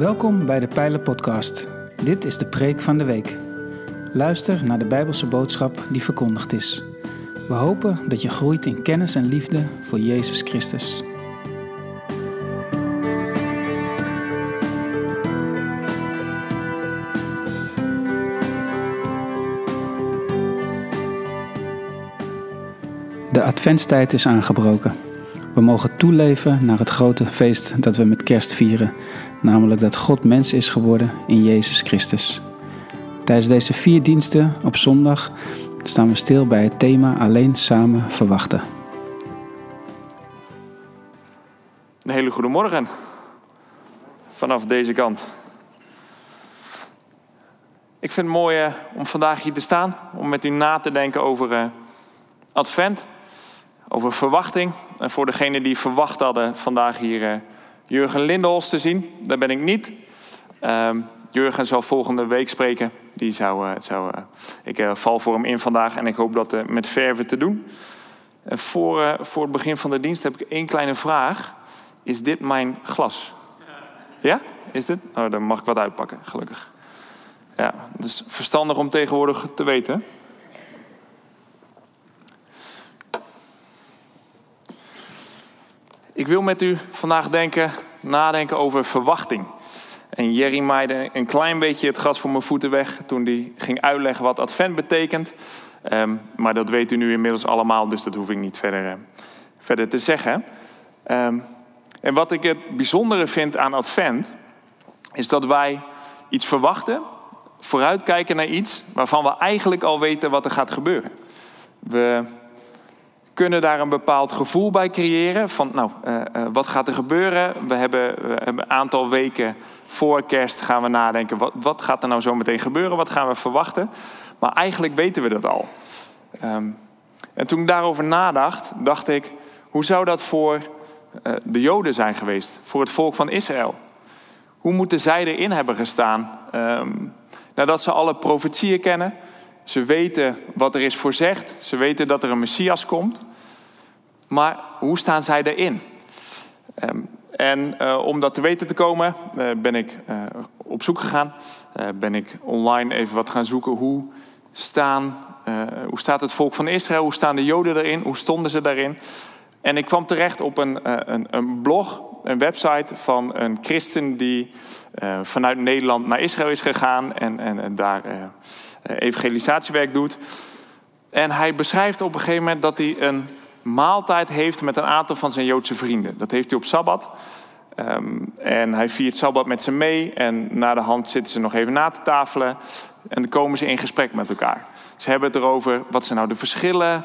Welkom bij de Pijlen Podcast. Dit is de preek van de week. Luister naar de Bijbelse boodschap die verkondigd is. We hopen dat je groeit in kennis en liefde voor Jezus Christus. De adventstijd is aangebroken. We mogen toeleven naar het grote feest dat we met kerst vieren, namelijk dat God mens is geworden in Jezus Christus. Tijdens deze vier diensten op zondag staan we stil bij het thema alleen samen verwachten. Een hele goede morgen vanaf deze kant. Ik vind het mooi eh, om vandaag hier te staan, om met u na te denken over uh, Advent, over verwachting. En voor degenen die verwacht hadden vandaag hier uh, Jurgen Lindenholst te zien, daar ben ik niet. Ehm, Jurgen zal volgende week spreken. Die zou, zou, ik val voor hem in vandaag en ik hoop dat met verven te doen. En voor, voor het begin van de dienst heb ik één kleine vraag. Is dit mijn glas? Ja? Is dit? Oh, dan mag ik wat uitpakken, gelukkig. Ja, dus verstandig om tegenwoordig te weten. Ik wil met u vandaag denken, nadenken over verwachting. En Jerry maaide een klein beetje het gras voor mijn voeten weg toen hij ging uitleggen wat advent betekent. Um, maar dat weet u nu inmiddels allemaal, dus dat hoef ik niet verder, uh, verder te zeggen. Um, en wat ik het bijzondere vind aan advent, is dat wij iets verwachten, vooruitkijken naar iets waarvan we eigenlijk al weten wat er gaat gebeuren. We kunnen daar een bepaald gevoel bij creëren van, nou, uh, uh, wat gaat er gebeuren? We hebben, een aantal weken voor kerst gaan we nadenken, wat, wat gaat er nou zo meteen gebeuren? Wat gaan we verwachten? Maar eigenlijk weten we dat al. Um, en toen ik daarover nadacht, dacht ik, hoe zou dat voor uh, de Joden zijn geweest, voor het volk van Israël? Hoe moeten zij erin hebben gestaan? Um, nadat ze alle profetieën kennen, ze weten wat er is voorzegd, ze weten dat er een Messias komt. Maar hoe staan zij erin? Um, en uh, om dat te weten te komen, uh, ben ik uh, op zoek gegaan. ben ik online even wat gaan zoeken. Hoe, staan, hoe staat het volk van Israël? Hoe staan de Joden erin? Hoe stonden ze daarin? En ik kwam terecht op een, een, een blog, een website van een christen die vanuit Nederland naar Israël is gegaan en, en, en daar evangelisatiewerk doet. En hij beschrijft op een gegeven moment dat hij een maaltijd heeft met een aantal van zijn Joodse vrienden. Dat heeft hij op Sabbat. Um, en hij viert Sabbat met ze mee. En na de hand zitten ze nog even na te tafelen. En dan komen ze in gesprek met elkaar. Ze hebben het erover, wat zijn nou de verschillen?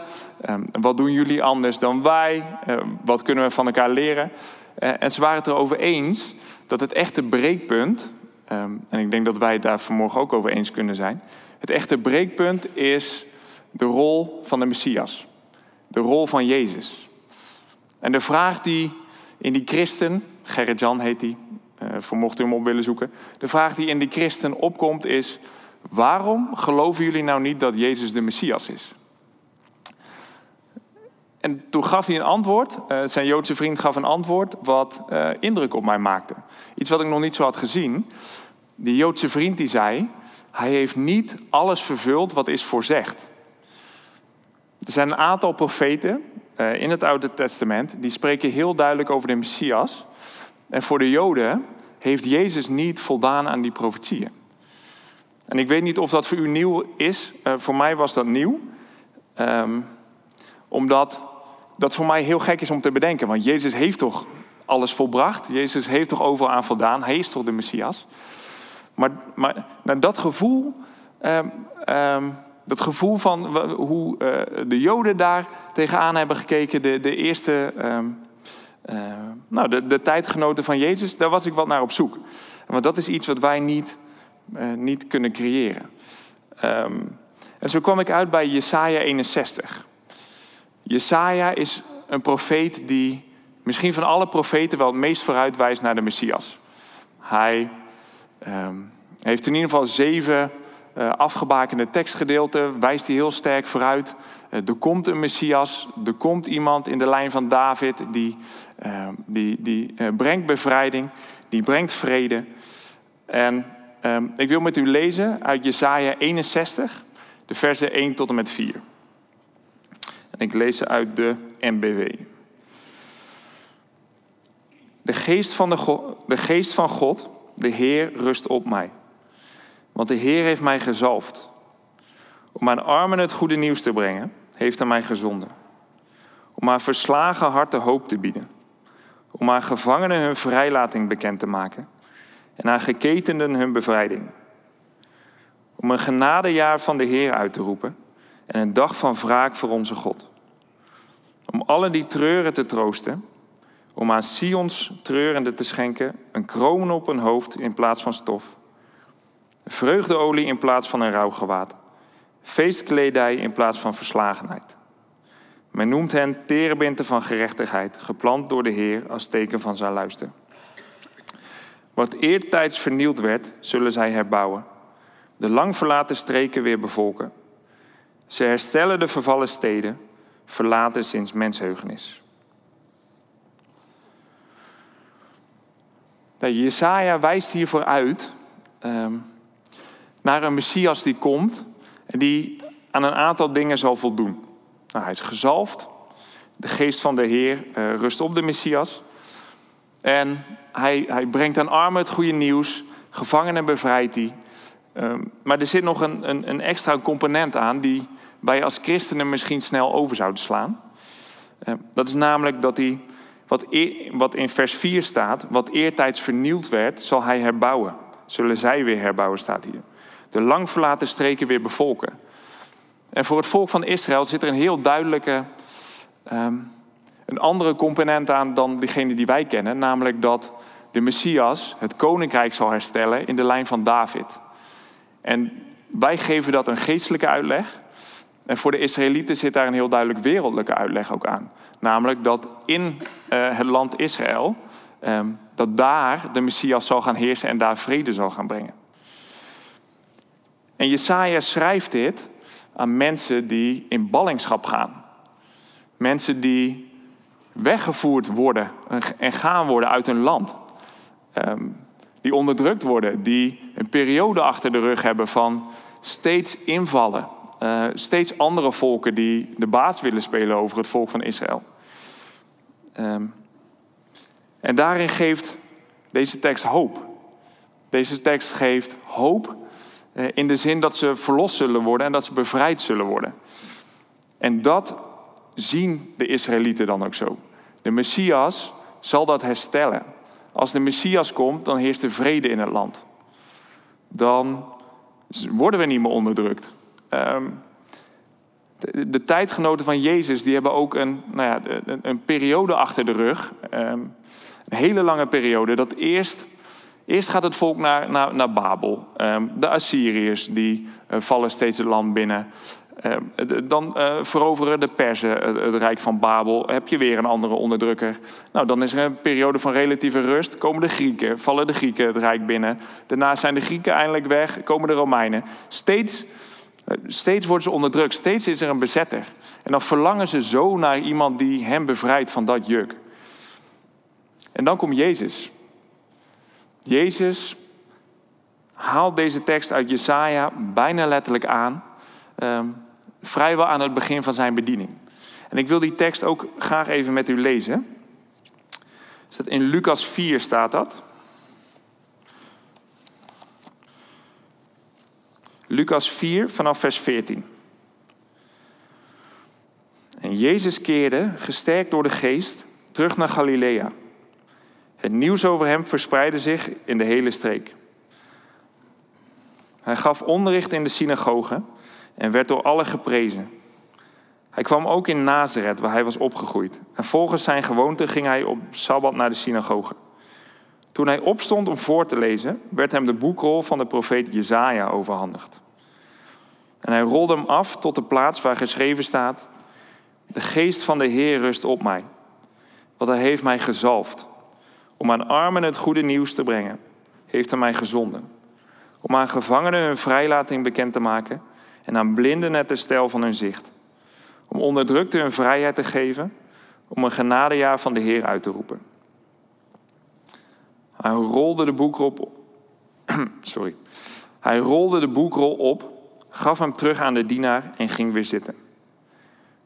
Um, wat doen jullie anders dan wij? Uh, wat kunnen we van elkaar leren? Uh, en ze waren het erover eens dat het echte breekpunt... En ik denk dat wij het daar vanmorgen ook over eens kunnen zijn... het echte breekpunt is de rol van de Messias de rol van Jezus. En de vraag die in die christen, Gerrit-Jan heet die, uh, voor mocht u hem op willen zoeken. De vraag die in die christen opkomt is, waarom geloven jullie nou niet dat Jezus de Messias is? En toen gaf hij een antwoord, uh, zijn Joodse vriend gaf een antwoord wat uh, indruk op mij maakte. Iets wat ik nog niet zo had gezien. Die Joodse vriend die zei, hij heeft niet alles vervuld wat is voorzegd. Er zijn een aantal profeten uh, in het Oude Testament die spreken heel duidelijk over de Messias. En voor de Joden heeft Jezus niet voldaan aan die profetieën. En ik weet niet of dat voor u nieuw is. Uh, voor mij was dat nieuw. Um, omdat dat voor mij heel gek is om te bedenken. Want Jezus heeft toch alles volbracht. Jezus heeft toch overal aan voldaan. Hij is toch de Messias. Maar, maar dat gevoel um, um, dat gevoel van hoe uh, de Joden daar tegenaan hebben gekeken, de, de eerste, um, uh, nou, de, de tijdgenoten van Jezus, daar was ik wat naar op zoek. Want dat is iets wat wij niet, uh, niet kunnen creëren. Um, en zo kwam ik uit bij Jesaja 61. Jesaja is een profeet die misschien van alle profeten wel het meest vooruit wijst naar de Messias. Hij um, heeft in ieder geval zeven afgebakende tekstgedeelte wijst hij heel sterk vooruit. Uh, er komt een Messias, er komt iemand in de lijn van David die, uh, die, die brengt bevrijding, die brengt vrede. En ik wil met u lezen uit Jesaja 61, de versen 1 tot en met 4. En ik lees ze uit de MBW. De geest, van de geest van God, de Heer, rust op mij. Want de Heer heeft mij gezalfd. Om aan armen het goede nieuws te brengen, heeft hij mij gezonden. Om aan verslagen harten hoop te bieden. Om aan gevangenen hun vrijlating bekend te maken. En aan geketenden hun bevrijding. Om een genadejaar van de Heer uit te roepen. En een dag van wraak voor onze God. Om allen die treuren te troosten. Om aan Sions treurende te schenken een kroon op een hoofd in plaats van stof. Vreugdeolie in plaats van een rouwgewaad. Feestkledij in plaats van verslagenheid. Men noemt hen terebinten van gerechtigheid, geplant door de Heer als teken van zijn luister. Wat eertijds vernield werd, zullen zij herbouwen. De lang verlaten streken weer bevolken. Ze herstellen de vervallen steden, verlaten sinds mensheugenis. Jesaja wijst hiervoor uit um, naar een Messias die komt en die aan een aantal dingen zal voldoen. Nou, hij is gezalfd. De geest van de Heer uh, rust op de Messias. En hij, hij brengt aan armen het goede nieuws. Gevangenen bevrijdt hij. Um, maar er zit nog een, een, een, extra component aan die wij als christenen misschien snel over zouden slaan. Uh, dat is namelijk dat hij, wat, eer, wat in vers 4 staat, wat eertijds vernield werd, zal hij herbouwen. Zullen zij weer herbouwen, staat hier. De lang verlaten streken weer bevolken. En voor het volk van Israël zit er een heel duidelijke, um, een andere component aan dan degene die wij kennen, namelijk dat de Messias het koninkrijk zal herstellen in de lijn van David. En wij geven dat een geestelijke uitleg. En voor de Israëlieten zit daar een heel duidelijk wereldlijke uitleg ook aan. Namelijk dat in uh, het land Israël, um, dat daar de Messias zal gaan heersen en daar vrede zal gaan brengen. En Jesaja schrijft dit aan mensen die in ballingschap gaan. Mensen die weggevoerd worden en gaan worden uit hun land. Um, die onderdrukt worden, die een periode achter de rug hebben van steeds invallen. Uh, steeds andere volken die de baas willen spelen over het volk van Israël. Um, en daarin geeft deze tekst hoop. Deze tekst geeft hoop eh, in de zin dat ze verlost zullen worden en dat ze bevrijd zullen worden. En dat zien de Israëlieten dan ook zo. De Messias zal dat herstellen. Als de Messias komt, dan heerst er vrede in het land. Dan worden we niet meer onderdrukt. Um, de, tijdgenoten van Jezus die hebben ook een, nou ja, een, een periode achter de rug. Um, een hele lange periode. Dat eerst Eerst gaat het volk naar, naar, naar Babel. Um, de Assyriërs die uh, vallen steeds het land binnen. Um, dan uh, veroveren de Perzen het, rijk van Babel. Heb je weer een andere onderdrukker. Nou, dan is er een periode van relatieve rust. Komen de Grieken, vallen de Grieken het rijk binnen. Daarna zijn de Grieken eindelijk weg, komen de Romeinen. Steeds, uh, steeds worden ze onderdrukt, steeds is er een bezetter. En dan verlangen ze zo naar iemand die hen bevrijdt van dat juk. En dan komt Jezus. Jezus haalt deze tekst uit Jesaja bijna letterlijk aan, um, vrijwel aan het begin van zijn bediening. En ik wil die tekst ook graag even met u lezen. In Lucas 4 staat dat. Lucas 4 vanaf vers 14. En Jezus keerde, gesterkt door de geest, terug naar Galilea het nieuws over hem verspreidde zich in de hele streek. Hij gaf onderricht in de synagoge en werd door allen geprezen. Hij kwam ook in Nazareth, waar hij was opgegroeid. En volgens zijn gewoonte ging hij op sabbat naar de synagoge. Toen hij opstond om voor te lezen, werd hem de boekrol van de profeet Jezaja overhandigd. En hij rolde hem af tot de plaats waar geschreven staat: De geest van de Heer rust op mij, want hij heeft mij gezalfd om aan armen het goede nieuws te brengen, heeft hij mij gezonden. Om aan gevangenen hun vrijlating bekend te maken en aan blinden het herstel van hun zicht. Om onderdrukten hun vrijheid te geven, om een genadejaar van de Heer uit te roepen. Hij rolde de boekrol, Sorry. Hij rolde de boekrol op, gaf hem terug aan de dienaar en ging weer zitten.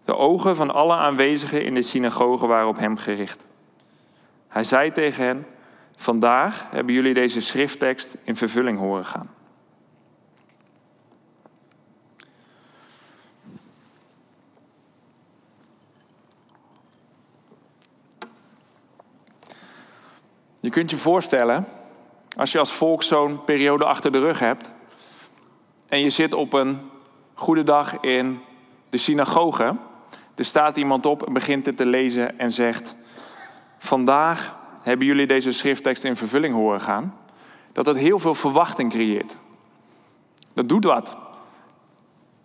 De ogen van alle aanwezigen in de synagoge waren op hem gericht. Hij zei tegen hen: Vandaag hebben jullie deze schrifttekst in vervulling horen gaan. Je kunt je voorstellen, als je als volk zo'n periode achter de rug hebt en je zit op een goede dag in de synagoge, er staat iemand op en begint het te lezen en zegt: Vandaag hebben jullie deze schrifttekst in vervulling horen gaan, dat dat heel veel verwachting creëert. Dat doet wat.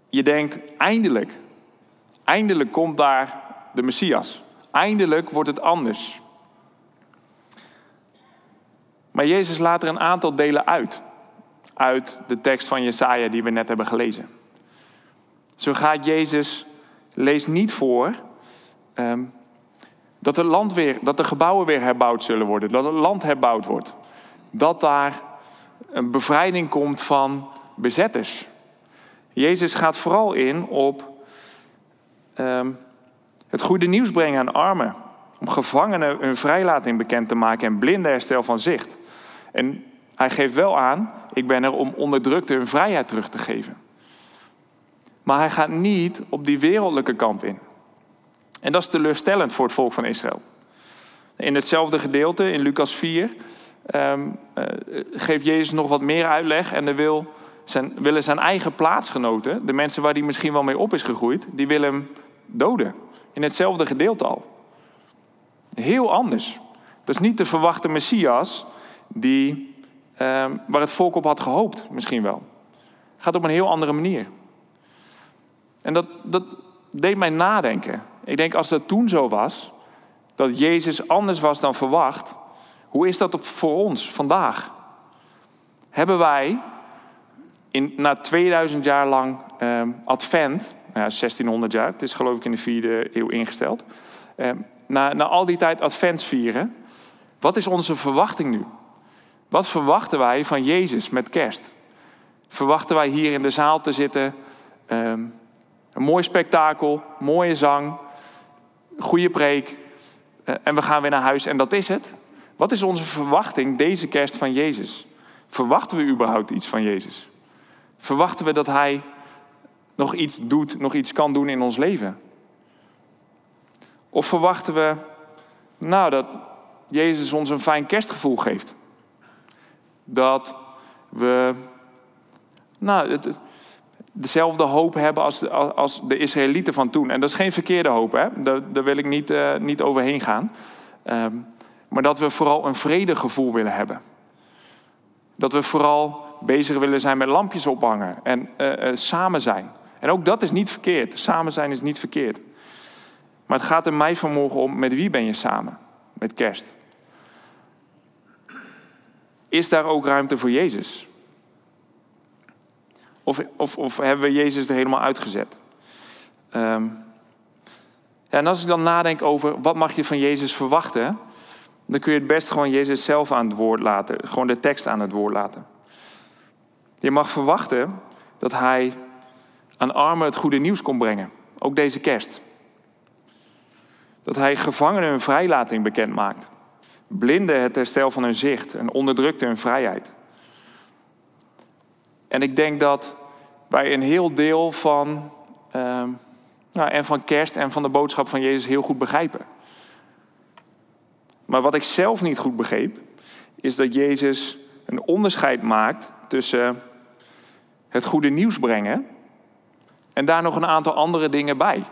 Je denkt, eindelijk, eindelijk komt daar de Messias. Eindelijk wordt het anders. Maar Jezus laat er een aantal delen uit. Uit de tekst van Jesaja die we net hebben gelezen. Zo gaat Jezus, lees niet voor ehm, dat, het land weer, dat de gebouwen weer herbouwd zullen worden. Dat het land herbouwd wordt. Dat daar een bevrijding komt van bezetters. Jezus gaat vooral in op ehm, het goede nieuws brengen aan armen. Om gevangenen hun vrijlating bekend te maken en blinden herstel van zicht. En hij geeft wel aan, ik ben er om onderdrukte hun vrijheid terug te geven. Maar hij gaat niet op die wereldlijke kant in. En dat is teleurstellend voor het volk van Israël. In hetzelfde gedeelte, in Lucas 4, um, uh, geeft Jezus nog wat meer uitleg. En er wil zijn, willen zijn eigen plaatsgenoten, de mensen waar hij misschien wel mee op is gegroeid, die willen hem doden. In hetzelfde gedeelte al. Heel anders. Dat is niet de verwachte Messias die, um, waar het volk op had gehoopt, misschien wel. Het gaat op een heel andere manier. En dat, dat deed mij nadenken. Ik denk als dat toen zo was, dat Jezus anders was dan verwacht, hoe is dat voor ons vandaag? Hebben wij in, na 2000 jaar lang eh, advent, nou ja, 1600 jaar, het is geloof ik in de vierde eeuw ingesteld, eh, na, na al die tijd advent vieren, wat is onze verwachting nu? Wat verwachten wij van Jezus met kerst? Verwachten wij hier in de zaal te zitten, eh, een mooi spektakel, mooie zang, goede preek eh, en we gaan weer naar huis en dat is het? Wat is onze verwachting deze kerst van Jezus? Verwachten we überhaupt iets van Jezus? Verwachten we dat Hij nog iets doet, nog iets kan doen in ons leven? Of verwachten we, nou, dat Jezus ons een fijn kerstgevoel geeft? Dat we, nou, het, dezelfde hoop hebben als de, als de Israëlieten van toen. En dat is geen verkeerde hoop, hè? Daar, wil ik niet, uh, niet overheen gaan. Um, maar dat we vooral een vredegevoel willen hebben. Dat we vooral bezig willen zijn met lampjes ophangen en uh, uh, samen zijn. En ook dat is niet verkeerd. Samen zijn is niet verkeerd. Maar het gaat er mij vanmorgen om, met wie ben je samen? Met kerst. Is daar ook ruimte voor Jezus? Of, of, of hebben we Jezus er helemaal uitgezet? Ja, en als ik dan nadenk over wat mag je van Jezus verwachten, dan kun je het best gewoon Jezus zelf aan het woord laten, gewoon de tekst aan het woord laten. Je mag verwachten dat Hij aan armen het goede nieuws kon brengen, ook deze kerst. Dat Hij gevangenen hun vrijlating bekend maakt, blinden het herstel van hun zicht en onderdrukte hun vrijheid. En ik denk dat wij een heel deel van, uh, nou, en van kerst en van de boodschap van Jezus heel goed begrijpen. Maar wat ik zelf niet goed begreep, is dat Jezus een onderscheid maakt tussen het goede nieuws brengen en daar nog een aantal andere dingen bij.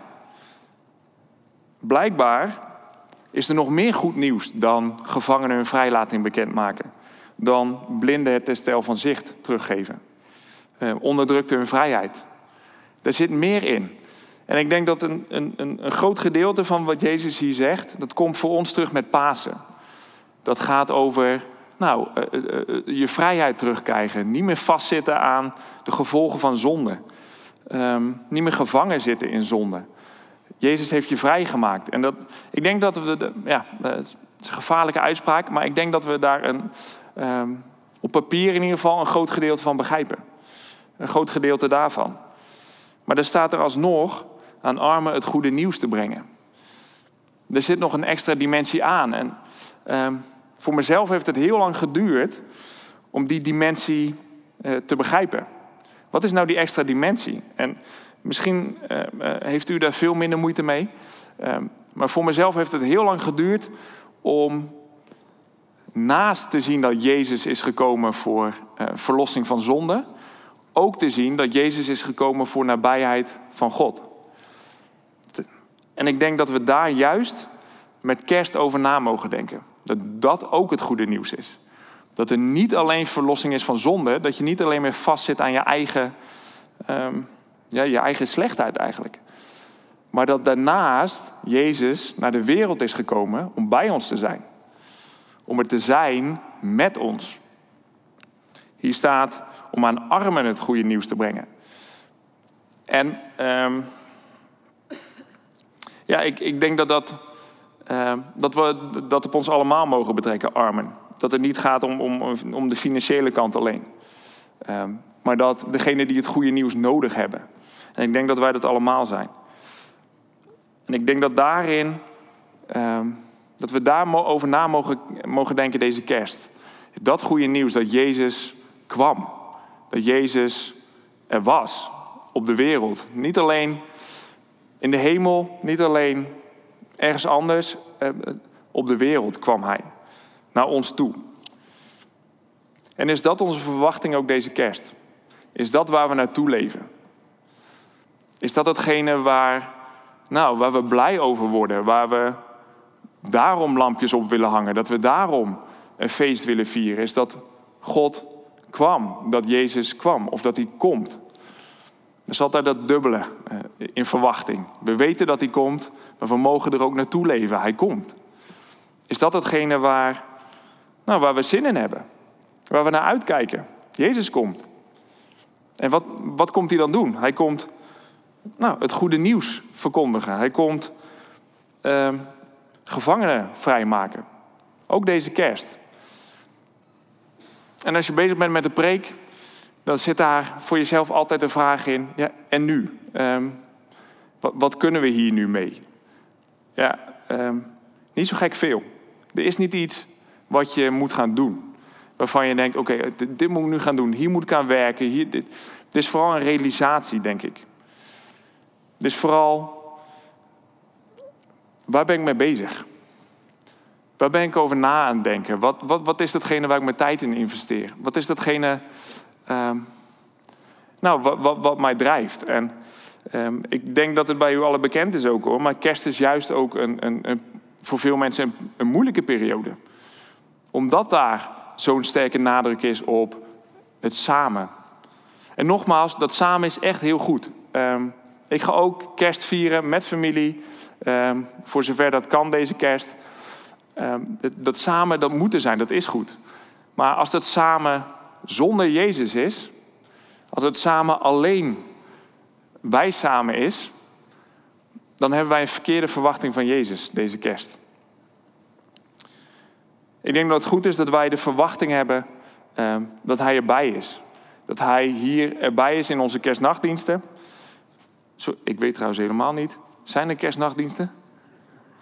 Blijkbaar is er nog meer goed nieuws dan gevangenen hun vrijlating bekendmaken, dan blinden het herstel van zicht teruggeven onderdrukte hun vrijheid. Er zit meer in. En ik denk dat een, een, een groot gedeelte van wat Jezus hier zegt, dat komt voor ons terug met Pasen. Dat gaat over nou, uh, uh, je vrijheid terugkrijgen. Niet meer vastzitten aan de gevolgen van zonde. Um, niet meer gevangen zitten in zonde. Jezus heeft je vrijgemaakt. En dat, ik denk dat we, ja, is een gevaarlijke uitspraak, maar ik denk dat we daar een, um, Op papier in ieder geval een groot gedeelte van begrijpen. Een groot gedeelte daarvan. Maar er staat er alsnog aan armen het goede nieuws te brengen. Er zit nog een extra dimensie aan. En ehm, voor mezelf heeft het heel lang geduurd om die dimensie eh, te begrijpen. Wat is nou die extra dimensie? En misschien eh, eh, heeft u daar veel minder moeite mee. Ehm, maar voor mezelf heeft het heel lang geduurd om naast te zien dat Jezus is gekomen voor verlossing van zonde, ook te zien dat Jezus is gekomen voor nabijheid van God. En ik denk dat we daar juist met kerst over na mogen denken. Dat dat ook het goede nieuws is. Dat er niet alleen verlossing is van zonde, dat je niet alleen meer vastzit aan je eigen, ehm, ja, je eigen slechtheid eigenlijk. Maar dat daarnaast Jezus naar de wereld is gekomen om bij ons te zijn. Om er te zijn met ons. Hier staat om aan armen het goede nieuws te brengen. En ehm, ja, ik, ik denk dat, dat, uh, dat we dat op ons allemaal mogen betrekken, armen. Dat het niet gaat om, om, om de financiële kant alleen. Uh, maar dat degenen die het goede nieuws nodig hebben. En ik denk dat wij dat allemaal zijn. En ik denk dat daarin, uh, dat we daarover na mogen, mogen denken deze kerst. Dat goede nieuws dat Jezus kwam. Dat Jezus er was op de wereld. Niet alleen in de hemel, niet alleen ergens anders, eh, op de wereld kwam Hij. Naar ons toe. En is dat onze verwachting ook deze kerst? Is dat waar we naartoe leven? Is dat hetgene waar, nou, waar we blij over worden? Waar we daarom lampjes op willen hangen? Dat we daarom een feest willen vieren? Is dat God kwam? Dat Jezus kwam? Of dat Hij komt? Er is altijd dat dubbele eh, in verwachting. We weten dat hij komt, maar we mogen er ook naartoe leven. Hij komt. Is dat hetgene waar, nou, waar we zin in hebben? Waar we naar uitkijken? Jezus komt. En wat, wat komt hij dan doen? Hij komt nou, het goede nieuws verkondigen. Hij komt uh, gevangenen vrijmaken. Ook deze kerst. En als je bezig bent met de preek, dan zit daar voor jezelf altijd de vraag in: ja, en nu? Ehm, wat, wat, kunnen we hier nu mee? Ja, ehm, niet zo gek veel. Er is niet iets wat je moet gaan doen. Waarvan je denkt: oké, dit, moet ik nu gaan doen. Hier moet ik aan werken. Hier, dit. Het is vooral een realisatie, denk ik. Dus vooral, waar ben ik mee bezig? Waar ben ik over na aan het denken? Wat, wat, wat is datgene waar ik mijn tijd in investeer? Wat is datgene Ehm, nou, wat, wat, mij drijft. En ehm, ik denk dat het bij u allen bekend is ook hoor. Maar kerst is juist ook een, een, een voor veel mensen een, een, moeilijke periode. Omdat daar zo'n sterke nadruk is op het samen. En nogmaals, dat samen is echt heel goed. Ehm, ik ga ook kerst vieren met familie. voor zover dat kan deze kerst. Dat, dat samen, dat moet er zijn, dat is goed. Maar als dat samen zonder Jezus is, als het samen alleen wij samen is, dan hebben wij een verkeerde verwachting van Jezus deze kerst. Ik denk dat het goed is dat wij de verwachting hebben uh, dat Hij erbij is. Dat Hij hier erbij is in onze kerstnachtdiensten. Zo, ik weet trouwens helemaal niet. Zijn er kerstnachtdiensten?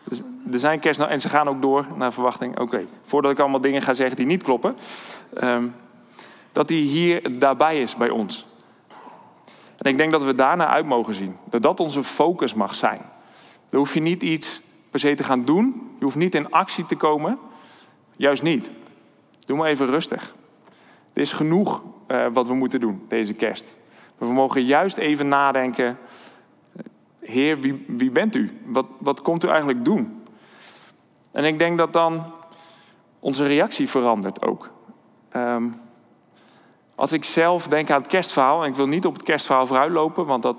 Dus, er zijn kerstnacht en ze gaan ook door naar verwachting. Oké, voordat ik allemaal dingen ga zeggen die niet kloppen. Um, dat hij hier daarbij is bij ons. En ik denk dat we daarna uit mogen zien. Dat dat onze focus mag zijn. Dan hoef je niet iets per se te gaan doen. Je hoeft niet in actie te komen. Juist niet. Doe maar even rustig. Er is genoeg uh, wat we moeten doen deze kerst. We mogen juist even nadenken. Heer, wie, wie bent u? Wat, wat komt u eigenlijk doen? En ik denk dat dan onze reactie verandert ook. Um, als ik zelf denk aan het kerstverhaal, en ik wil niet op het kerstverhaal vooruitlopen, want dat,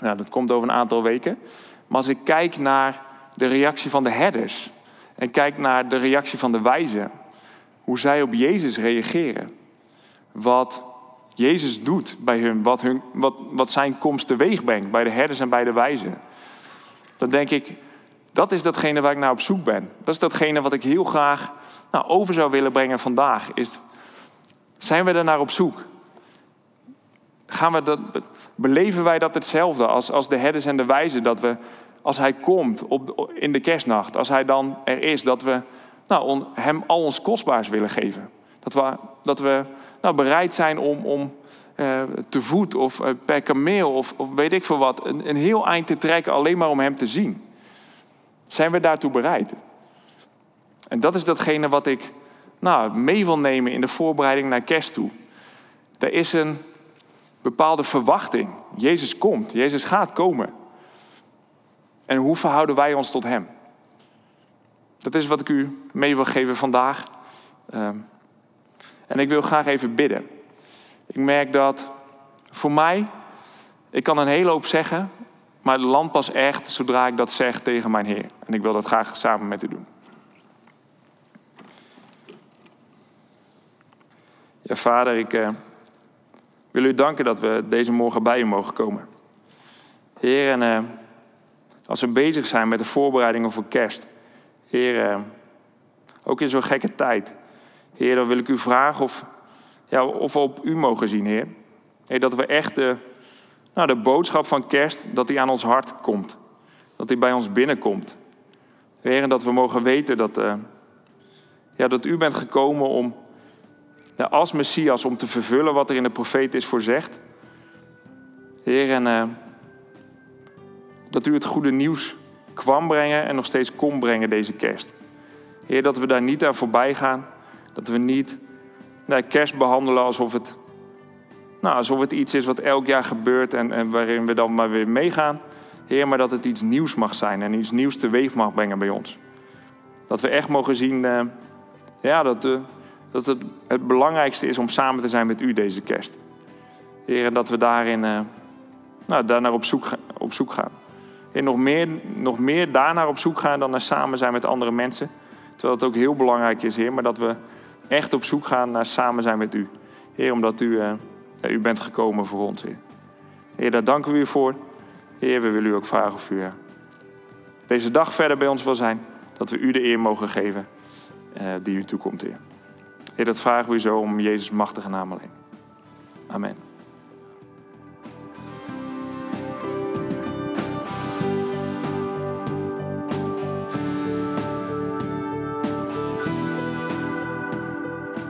nou, dat komt over een aantal weken. Maar als ik kijk naar de reactie van de herders en kijk naar de reactie van de wijzen, hoe zij op Jezus reageren, wat Jezus doet bij hun, wat, hun, wat, wat zijn komst teweeg brengt bij de herders en bij de wijzen, dan denk ik, dat is datgene waar ik naar op zoek ben. Dat is datgene wat ik heel graag nou, over zou willen brengen vandaag. Is Zijn we er naar op zoek? Gaan we dat, beleven wij dat hetzelfde als, als de herders en de wijzen? Dat we, als hij komt op, in de kerstnacht, als hij dan er is, dat we nou, hem al ons kostbaars willen geven. Dat we, dat we nou, bereid zijn om, om uh, te voet of uh, per kameel of, of, weet ik veel wat, een, een heel eind te trekken alleen maar om hem te zien. Zijn we daartoe bereid? En dat is datgene wat ik nou, mee wil nemen in de voorbereiding naar kerst toe. Er is een bepaalde verwachting. Jezus komt, Jezus gaat komen. En hoe verhouden wij ons tot Hem? Dat is wat ik u mee wil geven vandaag. Ehm, en ik wil graag even bidden. Ik merk dat voor mij, ik kan een hele hoop zeggen, maar het land pas echt zodra ik dat zeg tegen mijn Heer. En ik wil dat graag samen met u doen. Ja, vader, ik uh, wil u danken dat we deze morgen bij u mogen komen. Heer, en uh, als we bezig zijn met de voorbereidingen voor kerst, Heer, uh, ook in zo'n gekke tijd, Heer, dan wil ik u vragen of, ja, of we op u mogen zien, Heer. Heer dat we echt de, nou, de boodschap van kerst, dat die aan ons hart komt. Dat die bij ons binnenkomt. Heer, en dat we mogen weten dat, ja, dat u bent gekomen om ja, als Messias om te vervullen wat er in de profeet is voorzegd. Heer, en uh, dat u het goede nieuws kwam brengen en nog steeds kon brengen deze kerst. Heer, dat we daar niet aan voorbij gaan. Dat we niet kerst behandelen alsof het, nou, alsof het iets is wat elk jaar gebeurt en, en waarin we dan maar weer meegaan. Heer, maar dat het iets nieuws mag zijn en iets nieuws teweeg mag brengen bij ons. Dat we echt mogen zien uh, ja, dat de dat het het belangrijkste is om samen te zijn met u deze kerst. Heer, en dat we daarin uh, nou, daarnaar op zoek, op zoek gaan. En nog meer, nog meer daarnaar op zoek gaan dan naar samen zijn met andere mensen. Terwijl het ook heel belangrijk is, Heer, maar dat we echt op zoek gaan naar samen zijn met u. Heer, omdat u, uh, u bent gekomen voor ons, Heer. Heer, daar danken we u voor. Heer, we willen u ook vragen of u uh, deze dag verder bij ons wil zijn. Dat we u de eer mogen geven die u toekomt, Heer. Heer, dat vragen we u zo om Jezus machtige naam alleen. Amen.